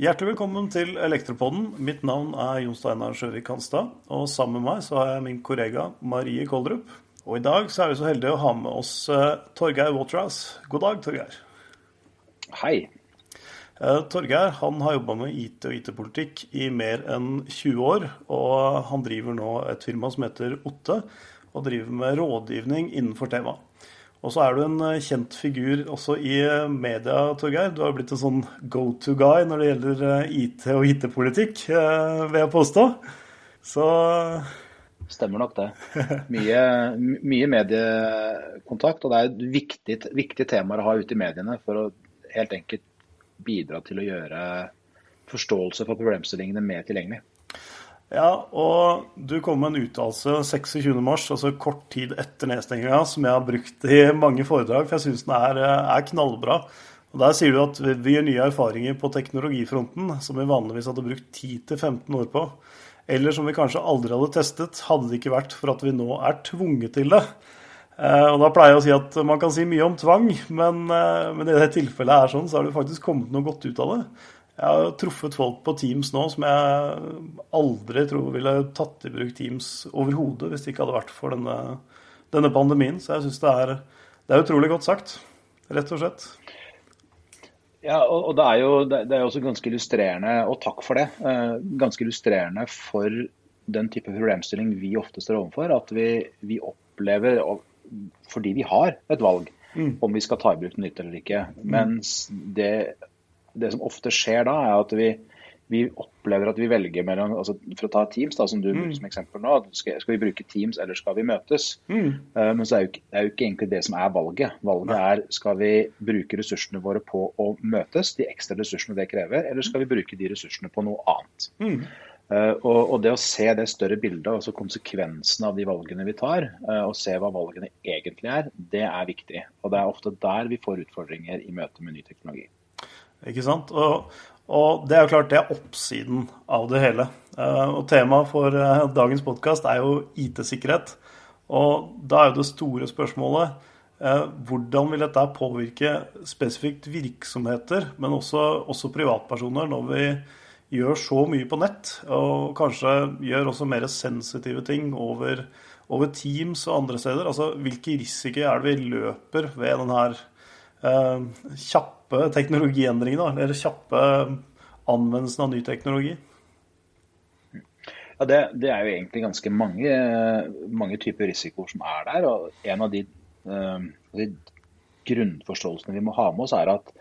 Hjertelig velkommen til Elektropodden. Mitt navn er Jon Steinar Sjøvik Hanstad. Og sammen med meg så har jeg min kollega Marie Koldrup. Og i dag så er vi så heldige å ha med oss uh, Torgeir Waterhouse. God dag, Torgeir. Hei. Uh, Torgeir han har jobba med IT og IT-politikk i mer enn 20 år. Og han driver nå et firma som heter Otte, og driver med rådgivning innenfor temaet. Og så er du en eh, kjent figur også i eh, media, Torgeir. Du har blitt en sånn go to guy når det gjelder eh, IT og IT-politikk, vil jeg påstå. Så Stemmer nok det. Mye, mye mediekontakt. Og det er et viktig, viktig tema å ha ute i mediene for å helt enkelt bidra til å gjøre forståelse for problemstillingene mer tilgjengelig. Ja, og du kom med en uttalelse 26.3, altså kort tid etter nedstenginga, som jeg har brukt i mange foredrag, for jeg syns den er, er, knallbra. Og Der sier du at vi gjør nye erfaringer på teknologifronten som vi vanligvis hadde brukt 10-15 år på. Eller som vi kanskje aldri hadde testet, hadde det ikke vært for at vi nå er tvunget til det. Eh, og Da pleier jeg å si at man kan si mye om tvang, men, eh, men i det tilfellet er sånn, så har du faktisk kommet noe godt ut av det. Jeg har truffet folk på Teams nå som jeg aldri tror ville tatt i bruk Teams overhodet hvis det ikke hadde vært for denne, denne pandemien. Så jeg syns det, det, er utrolig godt sagt, rett og slett. Ja, og, og det, er jo, det, er også ganske illustrerende, og takk for det, eh, ganske illustrerende for den type problemstilling vi ofte står overfor. At vi, vi opplever, fordi vi har et valg, mm. om vi skal ta i bruk nytt eller ikke. Mm. Mens det det som ofte skjer da, er at vi, vi opplever at vi velger mellom altså For å ta Teams, da, som du bruker mm. som eksempel nå. Skal, skal, vi bruke Teams, eller skal vi møtes? Mm. Uh, men så er jo, det er jo ikke egentlig det som er valget. Valget er skal vi bruke ressursene våre på å møtes, de ekstra ressursene det krever, eller skal vi bruke de ressursene på noe annet? Mm. Uh, og, og, det å se det større bildet, altså konsekvensene av de valgene vi tar, uh, og se hva valgene egentlig er, det er viktig. Og det er ofte der vi får utfordringer i møte med ny teknologi. Ikke sant? Og, og, det er jo klart det er oppsiden av det hele. Eh, og temaet for eh, dagens podkast er jo IT-sikkerhet. Og da er jo det store spørsmålet eh, hvordan vil dette påvirke spesifikt virksomheter, men også, også privatpersoner, når vi gjør så mye på nett, og kanskje gjør også mer sensitive ting over, over Teams og andre steder. Altså, Hvilke risikoer er det vi løper ved denne kjappe teknologiendringer teknologiendringene, eller kjappe anvendelsen av ny teknologi? Ja, det, det, er jo egentlig ganske mange, mange, typer risikoer som er der. og En av de, uh, de grunnforståelsene vi må ha med oss, er at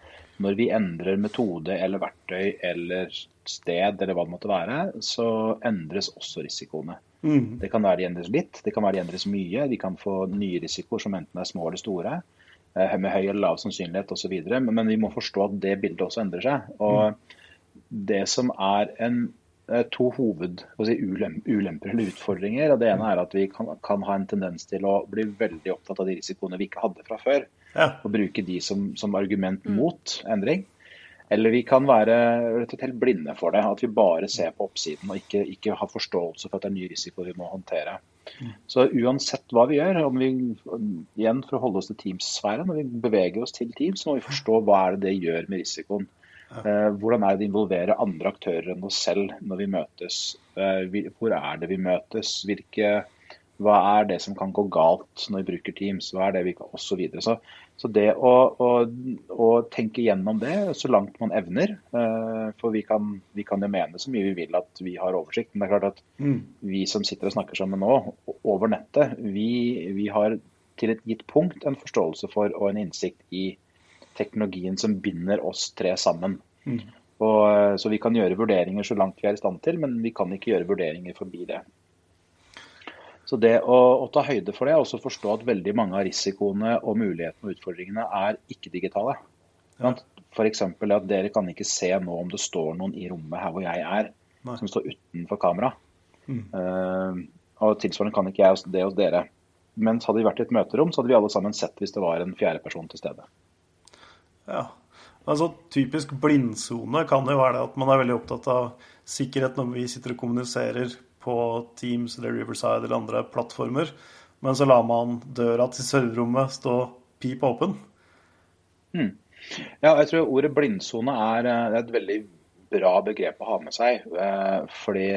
når vi endrer metode eller verktøy eller sted, eller hva det måtte være, så endres også risikoene. Mm. Det kan være de endres litt, det kan være de endres mye. De kan få nye risikoer som enten er små eller store. Eh, med høy eller lav sannsynlighet osv. Men, men vi må forstå at det bildet også endrer seg. Og det som er en, eh, to hoved si, ulemper eller utfordringer. og Det ene er at vi kan, kan, ha en tendens til å bli veldig opptatt av de risikoene vi ikke hadde fra før. Ja. Og bruke de som, som argument mm. mot endring. Eller vi kan være rett og slett blinde for det. At vi bare ser på oppsiden og ikke, ikke har forståelse for at det er ny risiko vi må håndtere. Så uansett hva vi gjør, om vi igjen for å holde oss til Teams-sfæren, når vi beveger oss til Teams, så må vi forstå hva er det det gjør med risikoen. Eh, hvordan er det det involverer andre aktører enn oss selv når vi møtes? Eh, hvor er det vi møtes? Hvilke hva er det som kan gå galt når vi bruker Teams? Hva er det vi kan, og Så, videre. så, så det å, å, å, tenke gjennom det så langt man evner uh, For vi kan, vi kan, jo mene så mye vi vil at vi har oversikt, men det er klart at mm. vi som sitter og snakker sammen nå, over nettet, vi, vi, har til et gitt punkt en forståelse for og en innsikt i teknologien som binder oss tre sammen. Mm. Og, eh, så vi kan gjøre vurderinger så langt vi er i stand til, men vi kan ikke gjøre vurderinger forbi det. Så det å, å, ta høyde for det, og også forstå at veldig mange av risikoene og mulighetene og utfordringene er ikke-digitale. Ja. F.eks. at dere kan ikke se nå om det står noen i rommet her hvor jeg er, Nei. som står utenfor kamera. Mm. Uh, og tilsvarende kan ikke jeg det hos dere. Mens hadde vi vært i et møterom, så hadde vi alle sammen sett hvis det var en fjerde person til stede. Ja, altså Typisk blindsone kan jo være det at man er veldig opptatt av sikkerhet når vi sitter og kommuniserer på Teams eller Riverside eller andre plattformer. Men så lar man døra til serverrommet stå pip åpen. Mm. Ja, jeg tror ordet blindsone er, er et veldig bra begrep å ha med seg. Fordi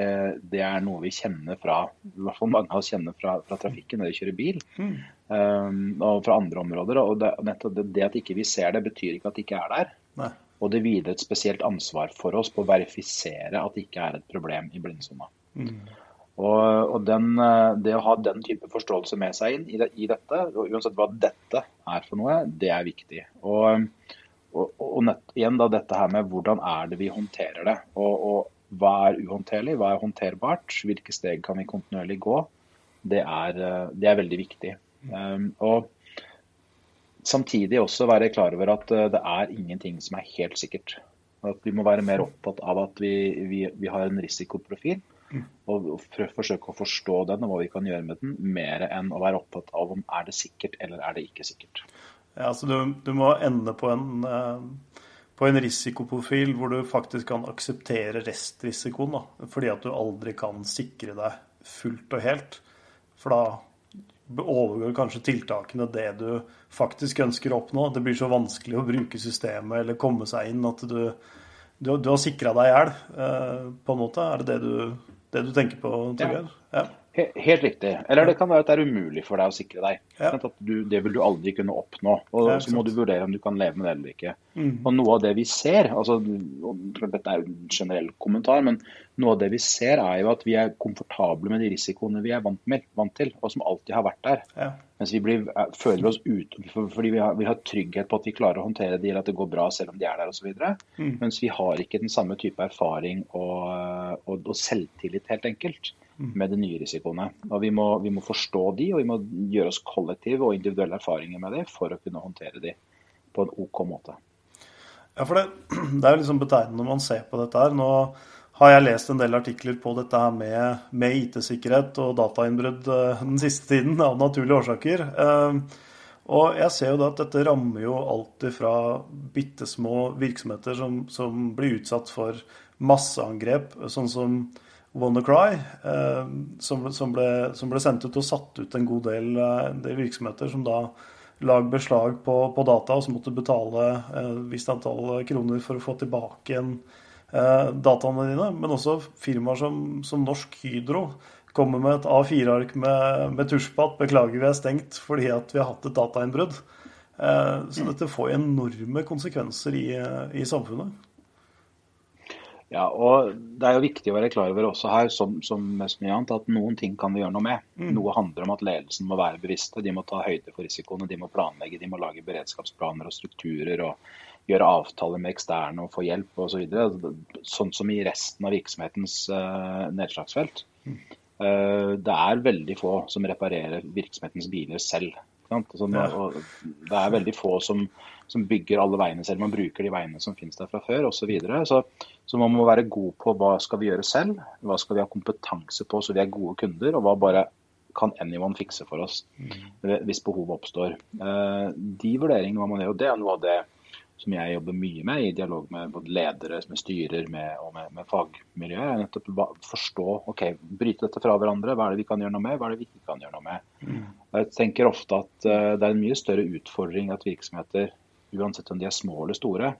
det er noe vi kjenner fra i hvert fall mange av oss kjenner fra, fra trafikken når vi kjører bil. Mm. Um, og fra andre områder. og det, det, det, at ikke vi ser det, betyr ikke at det ikke er der. Nei. Og det hviler et spesielt ansvar for oss på å verifisere at det ikke er et problem i blindsona. Mm. Og, og den, eh, Det å ha den type forståelse med seg inn i, det, i, dette, og uansett hva dette er for noe, det er viktig. Og, og, og nett, igjen da dette her med hvordan er det vi håndterer det. Og, hva er uhåndterlig, hva er håndterbart, hvilke steg kan vi kontinuerlig gå. Det er, eh, det er veldig viktig. Um, og samtidig også være klar over at eh, det er ingenting som er helt sikkert. At vi må være mer opptatt av at vi, vi, vi har en risikoprofil. Og, forsøke å forstå den og hva vi kan gjøre med den, mer enn å være opptatt av om er det sikkert eller er det ikke sikkert. Ja, så du, du må ende på en, eh, på en, risikoprofil hvor du faktisk kan akseptere restrisikoen. Da, fordi at du aldri kan sikre deg fullt og helt. For da overgår kanskje tiltakene det du faktisk ønsker å oppnå. Det blir så vanskelig å bruke systemet eller komme seg inn at du, du, du har sikra deg i hjel, eh, på en måte. Er det det du, det du tenker på, Torgeir? Ja. ja. Helt riktig. Eller det kan være at det er umulig for deg å sikre deg. Ja. Du, det vil du aldri kunne oppnå. og Så må du vurdere om du kan leve med det eller ikke. Mm. Og Noe av det vi ser, altså, dette er jo en generell kommentar, men noe av det vi ser er jo at vi er komfortable med de risikoene vi er vant, med, vant til, og som alltid har vært der. Ja. Mens vi blir, eh, føler oss utenfor fordi vi har, vi har, trygghet på at vi klarer å håndtere de, eller at det går bra selv om de er der osv. Mm. Mens vi har ikke den samme type erfaring og, og, og selvtillit, helt enkelt med de nye risikoene. Og vi må, vi må, forstå de, og vi må gjøre oss kollektive og individuelle erfaringer med de for å kunne håndtere de på en OK måte. Ja, for det, det er jo liksom betegnende når man ser på dette her. Nå har jeg lest en del artikler på dette her med, med IT-sikkerhet og datainnbrudd eh, den siste tiden, av naturlige årsaker. Eh, og jeg ser jo da at dette rammer jo alltid fra bitte små virksomheter som, som blir utsatt for masseangrep, sånn som WannaCry, eh, som, som, ble, som, ble, sendt ut og satt ut en god del, del virksomheter som da lag beslag på, på, data og så måtte betale et eh, visst antall kroner for å få tilbake igjen eh, dataene dine. Men også firmaer som, som Norsk Hydro kommer med et A4-ark med, med tusj på at 'beklager, vi er stengt fordi at vi har hatt et datainnbrudd'. Eh, så dette får enorme konsekvenser i, i samfunnet. Ja, og Det er jo viktig å være klar over også her, som, som mest mye annet, at noen ting kan vi gjøre noe med. Mm. Noe handler om at ledelsen må være bevisste. De må ta høyde for risikoene, de må planlegge, de må lage beredskapsplaner og strukturer. og Gjøre avtaler med eksterne og få hjelp osv. Så sånn som i resten av virksomhetens uh, nedslagsfelt. Mm. Uh, det er veldig få som reparerer virksomhetens biler selv. Sånn, og det er veldig få som, som, bygger alle veiene selv. Man bruker de veiene som finnes der fra før osv. Så, videre. så Så man må være god på hva skal vi gjøre selv, hva skal vi ha kompetanse på så vi er gode kunder, og hva bare kan anyone fikse for oss mm. hvis behovet oppstår. Eh, de vurderingene man gjør, og det er noe av det som jeg jobber mye med i dialog med både ledere, med styrer med, og med, med fagmiljøet. er nettopp Forstå, ok, bryte dette fra hverandre. Hva er det vi kan gjøre noe med, hva er det vi ikke kan gjøre noe med. Mm. Jeg tenker ofte at uh, det er en mye større utfordring at virksomheter, uansett om de er små eller store,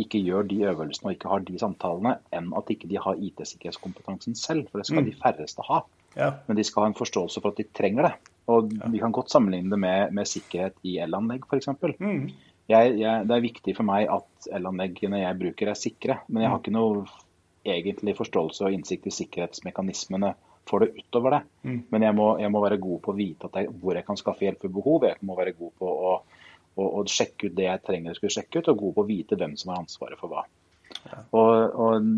ikke gjør de øvelsene og ikke har de samtalene, enn at ikke de har IT-sikkerhetskompetansen selv. For det skal mm. de færreste ha. Ja. Men de skal ha en forståelse for at de trenger det. Og ja. Vi kan godt sammenligne det med, med sikkerhet i elanlegg f.eks. Mm jeg, jeg, det er viktig for meg at elanleggene jeg bruker er sikre. Men jeg har ikke noe egentlig forståelse og innsikt i sikkerhetsmekanismene for det utover det. Mm. Men jeg må, jeg må, være god på å vite jeg, hvor jeg kan skaffe hjelp ved behov. Jeg må være god på å, å, å, sjekke ut det jeg trenger å skulle sjekke ut, og god på å vite hvem som har ansvaret for hva. Ja. Og, og,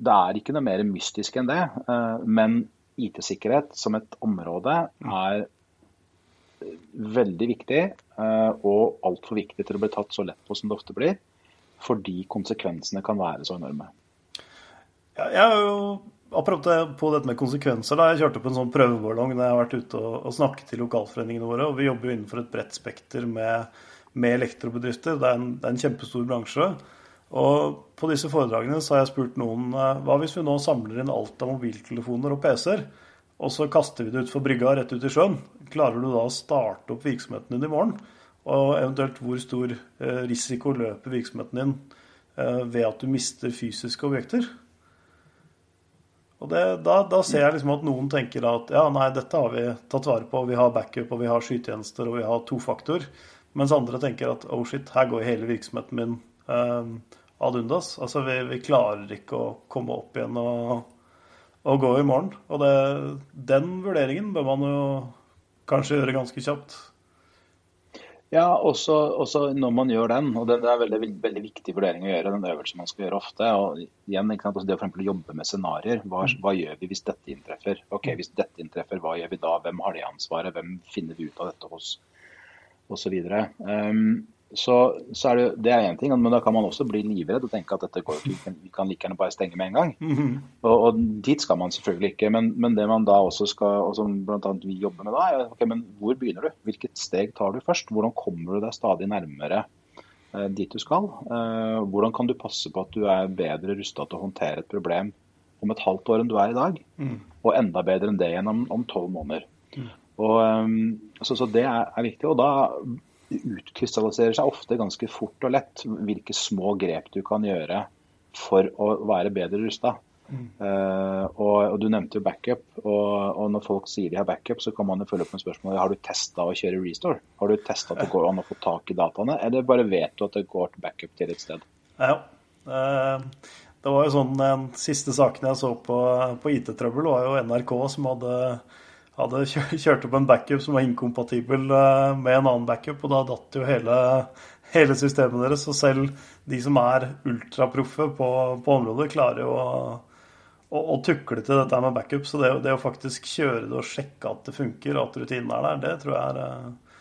det er ikke noe mer mystisk enn det. Eh, men IT-sikkerhet som et område mm. er veldig viktig, eh, og altfor viktig til å bli tatt så lett på som det ofte blir. Fordi konsekvensene kan være så enorme. Ja, jeg har jo Apropos på dette med konsekvenser. da, Jeg kjørte på en sånn prøveballong da jeg har vært ute og, og snakket i lokalforeningene våre. og Vi jobber jo innenfor et bredt spekter med, med elektrobedrifter. Det er, en, det er, en, kjempestor bransje. Og På disse foredragene så har jeg spurt noen eh, hva hvis vi nå samler inn alt av mobiltelefoner og PC-er, og så kaster vi det utfor brygga rett ut i sjøen. Klarer du da å starte opp virksomheten din i morgen? Og eventuelt hvor stor eh, risiko løper virksomheten din eh, ved at du mister fysiske objekter. Og det, da, da, ser jeg liksom at noen tenker at ja, nei, dette har vi tatt vare på. Vi har backup, og vi har skytjenester, og vi har tofaktor. Mens andre tenker at oh shit, her går hele virksomheten min eh, ad undas. Altså vi, vi, klarer ikke å komme opp igjen og, og gå i morgen. Og det, den vurderingen bør man jo kanskje gjøre ganske kjapt. Ja, også, også, når man gjør den, og det, er en veldig, veldig, viktig vurdering å gjøre, den øvelsen man skal gjøre ofte. og igjen, ikke sant, Det å for jobbe med scenarioer. Hva, hva, gjør vi hvis dette inntreffer? Ok, Hvis dette inntreffer, hva gjør vi da? Hvem har det ansvaret? Hvem finner vi ut av dette hos? Og så videre. Um, så, så, er det, det er én ting, men da kan man også bli livredd og tenke at dette går ikke, vi kan like gjerne bare stenge med en gang. Mm -hmm. og, og, dit skal man selvfølgelig ikke. Men, men, det man da også skal, og som bl.a. vi jobber med da, er ok, men hvor begynner du? Hvilket steg tar du først? Hvordan kommer du deg stadig nærmere eh, dit du skal? Eh, hvordan kan du passe på at du er bedre rusta til å håndtere et problem om et halvt år enn du er i dag? Mm. Og enda bedre enn det igjen om tolv måneder. Mm. Og, um, så, så, det er, er viktig. og da utkrystalliserer seg ofte ganske fort og lett hvilke små grep du kan gjøre for å være bedre rusta. Mm. Uh, og, og, Du nevnte jo backup. Og, og, når folk sier de har backup, så kan man jo følge opp med spørsmålet har du testa å kjøre restore. Har du testa at det går an å få tak i dataene, eller bare vet du at det går til backup til et sted? Ja, uh, det var jo sånn Den siste saken jeg så på, på IT-trøbbel, var jo NRK som hadde hadde kjørt opp en backup som var inkompatibel eh, med en annen backup, og da datt jo hele, hele systemet deres. Og selv de som er ultraproffe på, på området, klarer jo å, å, å, tukle til dette med backup. Så det, det, å faktisk kjøre det og sjekke at det funker, at rutinene er der, det tror jeg er eh,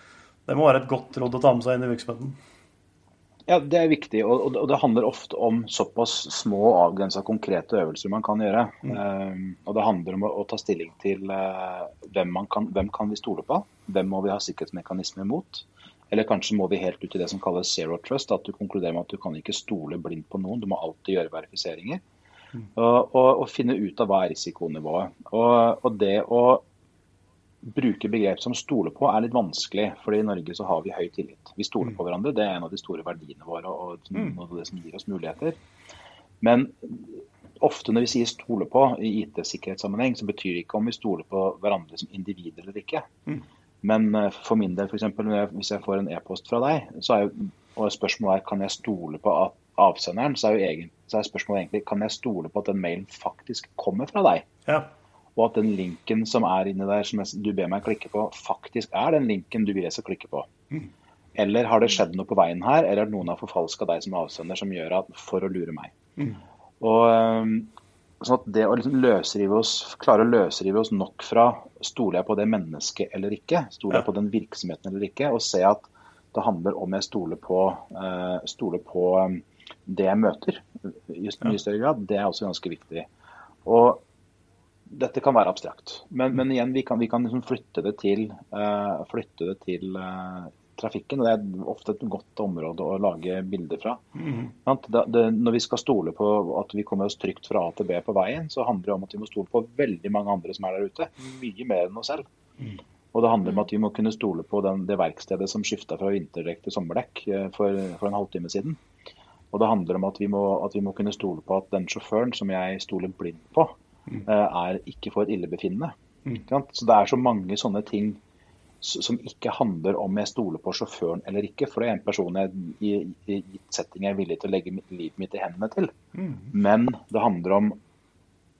Det må være et godt råd å ta med seg inn i virksomheten. Ja, Det er viktig, og, det handler ofte om såpass små og avgrensa konkrete øvelser man kan gjøre. Mm. Um, og Det handler om å, å ta stilling til uh, hvem, kan, hvem kan vi stole på, hvem må vi ha sikkerhetsmekanismer mot. Eller kanskje må vi helt ut i det som kalles zero trust, at du konkluderer med at du kan ikke stole blindt på noen, du må alltid gjøre verifiseringer. Mm. Og, og, og, finne ut av hva er risikonivået. Og, og det å bruke begrep som stole på er litt vanskelig, fordi i Norge så har vi høy tillit. Vi stoler på mm. hverandre, det er en av de store verdiene våre og, noe av det som gir oss muligheter. Men ofte når vi sier stole på i IT-sikkerhetssammenheng, så betyr det ikke om vi stoler på hverandre som individer eller ikke. Mm. Men eh, for min del, f.eks. hvis jeg får en e-post fra deg, så er jo, og spørsmålet er kan jeg stole på at avsenderen, så er, jo egentlig, så er spørsmålet egentlig kan jeg stole på at den mailen faktisk kommer fra deg. Ja og at den linken som er inni der, som du ber meg klikke på, faktisk er den linken du vil jeg skal klikke på. Mm. Eller har det skjedd noe på veien her, eller er det noen har forfalska deg som avsender som gjør at for å lure meg. Mm. Og ehm, sånn at Det å liksom løsrive oss, klare å løsrive oss nok fra stoler jeg på det mennesket eller ikke, stoler jeg på den virksomheten eller ikke, og se at det handler om jeg stoler på, uh, stoler på um, det jeg møter i mye større grad, det er også ganske viktig. Og dette kan være abstrakt. Men, men igjen, vi kan, vi kan liksom flytte det til, uh, flytte det til uh, trafikken. og Det er ofte et godt område å lage bilder fra. Mm. Da, det, når vi skal stole på at vi kommer oss trygt fra A til B på veien, så handler det om at vi må stole på veldig mange andre som er der ute. Mye mer enn oss selv. Mm. Og det handler om at vi må kunne stole på den, det verkstedet som skifta fra vinterdekk til sommerdekk eh, for, for, en halvtime siden. Og det handler om at vi, må, at vi må kunne stole på at den sjåføren som jeg stoler blindt på, er ikke for et illebefinnende. Mm. Så det er så mange sånne ting som ikke handler om jeg stoler på sjåføren eller ikke. For det er en person jeg i gitt setting er villig til å legge livet mitt i hendene til. Mm. Men det handler om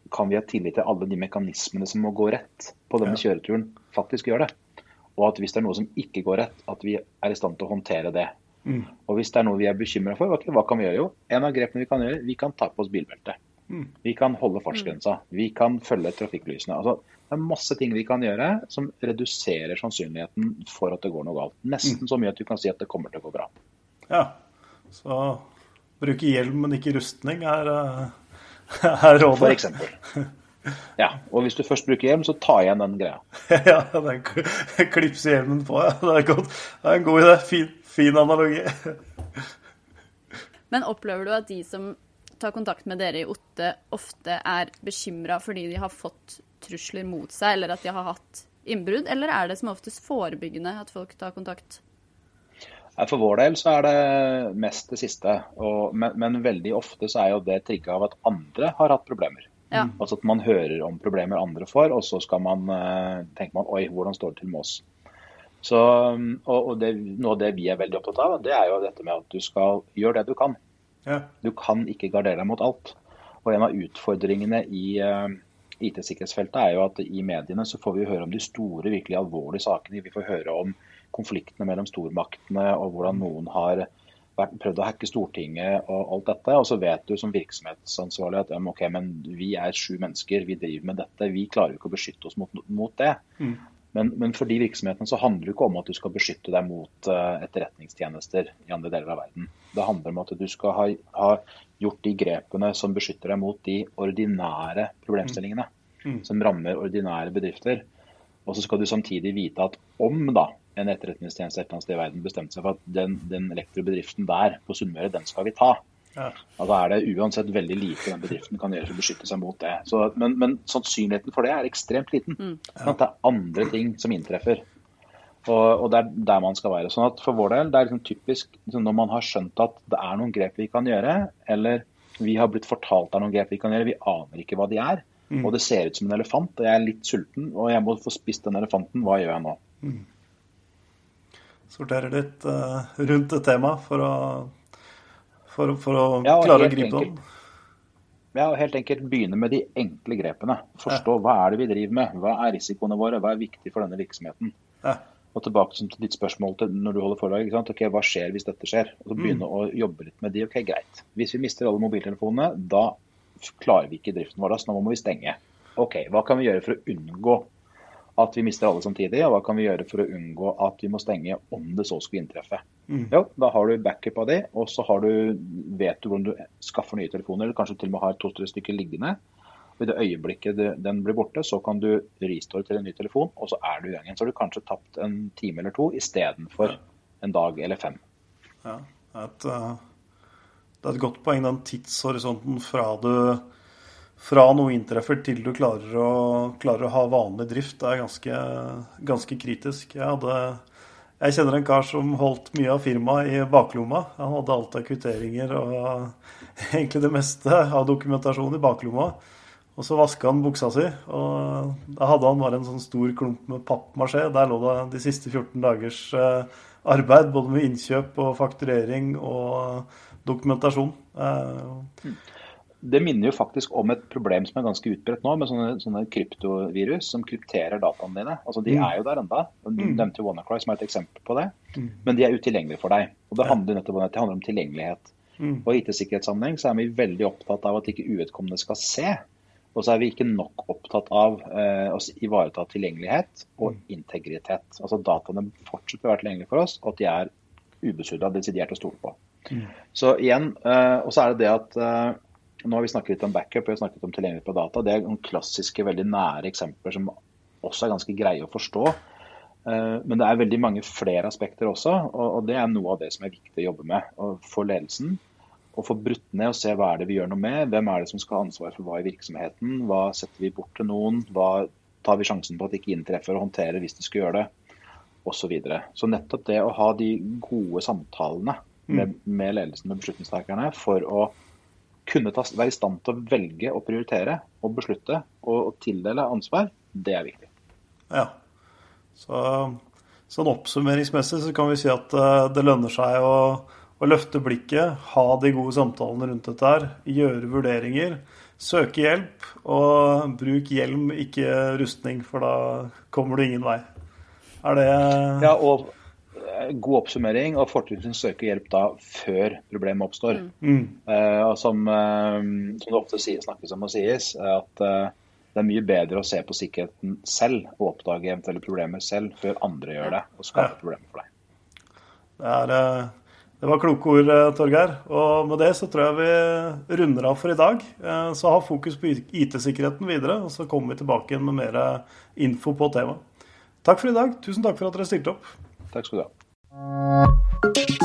kan vi ha tillit til alle de mekanismene som må gå rett på denne kjøreturen, faktisk gjør det. Og at hvis det er noe som ikke går rett, at vi er i stand til å håndtere det. Mm. Og hvis det er noe vi er bekymra for, hva kan vi gjøre? Jo, en av grepene vi kan gjøre, vi kan ta på oss bilbelte. Vi kan holde fartsgrensa. Mm. Vi kan følge trafikklysene. Altså, det er masse ting vi kan gjøre som reduserer sannsynligheten for at det går noe galt. Nesten mm. så mye at du kan si at det kommer til å gå bra. Ja, så bruke hjelm, men ikke rustning er, eh, er rådet. For eksempel. Ja, og hvis du først bruker hjelm, så ta igjen den greia. ja, den klipse hjelmen på, ja. Det er, godt. det er en god idé. Fin, fin analogi. Men opplever du at de som tar kontakt med dere i OTTE, ofte er bekymra fordi de har fått trusler mot seg, eller at de har hatt innbrudd? Eller er det som oftest forebyggende at folk tar kontakt? For vår del så er det mest det siste. Og, men, men, veldig ofte så er jo det trigga av at andre har hatt problemer. Ja. Altså at man hører om problemer andre får, og så skal man, uh, tenker man oi, hvordan står det til med oss. Så, og, og det, Noe av det vi er veldig opptatt av, det er jo dette med at du skal gjøre det du kan. Ja. Du kan ikke gardere deg mot alt. Og En av utfordringene i uh, IT-sikkerhetsfeltet er jo at i mediene så får vi høre om de store, virkelig alvorlige sakene. Vi får høre om konfliktene mellom stormaktene og hvordan noen har vært, prøvd å hacke Stortinget og alt dette. Og så vet du som virksomhetsansvarlig at ok, men vi er sju mennesker, vi driver med dette. Vi klarer jo ikke å beskytte oss mot, mot det. Mm. Men, men, for de virksomhetene så handler det ikke om at du skal beskytte deg mot uh, etterretningstjenester i andre deler av verden. Det handler om at du skal ha, ha gjort de grepene som beskytter deg mot de ordinære problemstillingene. Mm. Som rammer ordinære bedrifter. Og så skal du samtidig vite at om da en etterretningstjeneste et eller annet sted i verden bestemte seg for at den, den elektrobedriften der på Sunnmøre, den skal vi ta. Ja. Da er det uansett veldig lite den bedriften kan gjøre for å beskytte seg mot det. Så, men, men, sannsynligheten for det er ekstremt liten. Mm. Ja. Det er andre ting som inntreffer. Og, og, det er der man skal være. Sånn at For vår del det er liksom typisk liksom når man har skjønt at det er noen grep vi kan gjøre, eller vi har blitt fortalt det er noen grep vi kan gjøre, vi aner ikke hva de er. Mm. Og det ser ut som en elefant, og jeg er litt sulten, og jeg må få spist den elefanten. Hva gjør jeg nå? Mm. Sorterer litt uh, rundt et tema for å for, for å ja, klare å gripe enkelt, om? Ja, helt enkelt begynne med de enkle grepene. Forstå ja. hva er det vi driver med, hva er risikoene våre, hva er viktig for denne virksomheten. Ja. Og tilbake til ditt spørsmål til når du holder foredrag. Ok, Hva skjer hvis dette skjer? Og så mm. Begynne mm. å jobbe litt med de. Ok, Greit. Hvis vi mister alle mobiltelefonene, da klarer vi ikke driften vår. Så nå må vi stenge. Ok, Hva kan vi gjøre for å unngå at vi mister alle samtidig? Og hva kan vi gjøre for å unngå at vi må stenge om det så skulle inntreffe? Mm. Jo, da har du backup av det, og så du, vet du hvordan du skaffer nye telefoner. Eller kanskje til og med har to-tre stykker liggende. I det øyeblikket den blir borte, så kan du restore til en ny telefon, og så er du i gang igjen. Så har du kanskje tapt en time eller to istedenfor en dag eller fem. Ja, det er, et, eh, det er et godt poeng, den tidshorisonten fra, du, fra noe inntreffer til du klarer å, klarer å ha vanlig drift. Er ganske, ganske kritisk. Jeg hadde jeg kjenner en kar som holdt mye av firmaet i baklomma. Han hadde alt av kvitteringer og egentlig det meste av dokumentasjon i baklomma. Og så vaska han buksa si, og da hadde han bare en sånn stor klump med pappmasjé. Der lå det de siste 14 dagers eh, arbeid, både med innkjøp og fakturering og dokumentasjon. Det minner jo faktisk om et problem som er ganske utbredt nå, med sånne, sånne kryptovirus som krypterer dataene dine. Altså, De mm. er jo der enda. Du nevnte WannaCry som er et eksempel på det. Mm. Men de er utilgjengelige for deg. Og Det handler nettopp om, det handler om tilgjengelighet. Mm. Og I IT-sikkerhetssammenheng så er vi veldig opptatt av at ikke uvedkommende skal se. Og så er vi ikke nok opptatt av eh, å ivareta tilgjengelighet og mm. integritet. Altså Dataene fortsetter å være tilgjengelige for oss, og at de er ubesudla, desidert å stole på. Mm. Så igjen, eh, og så er det det at eh, nå har vi snakket litt om backup og vi har snakket om tilgjengelighet på data. Det er noen klassiske, veldig nære eksempler som også er ganske greie å forstå. Eh, men det er veldig mange flere aspekter også, og det er noe av det som er viktig å jobbe med for ledelsen. Å få brutt ned og se hva er det vi gjør noe med. Hvem er det som skal ha ansvar for hva i virksomheten? Hva setter vi bort til noen? Hva tar vi sjansen på at det ikke inntreffer og håndterer hvis det skulle gjøre det? Og så, videre. så nettopp det å ha de gode samtalene med, mm. med ledelsen og beslutningstakerne for å kunne ta, være i stand til å velge og prioritere og beslutte og, og tildele ansvar, det er viktig. Ja. Så, sånn oppsummeringsmessig så kan vi si at uh, det lønner seg å, å, løfte blikket, ha de gode samtalene rundt dette her, gjøre vurderinger, søke hjelp, og bruk hjelm, ikke rustning, for da kommer du ingen vei. Er det Ja, og god oppsummering, og fortrinnsvis søke hjelp da før problemet oppstår. Mm. Uh, som, uh, som, det ofte sier, snakkes om og sies, at uh, det er mye bedre å se på sikkerheten selv og oppdage eventuelle problemer selv før andre gjør det og skaper ja. problemer for deg. Det, er, det, var kloke ord, Torgeir. Og med det så tror jeg vi runder av for i dag. Så ha fokus på IT-sikkerheten videre, og så kommer vi tilbake igjen med mer info på temaet. Takk for i dag. Tusen takk for at dere stilte opp. Takk skal du ha. Thank you.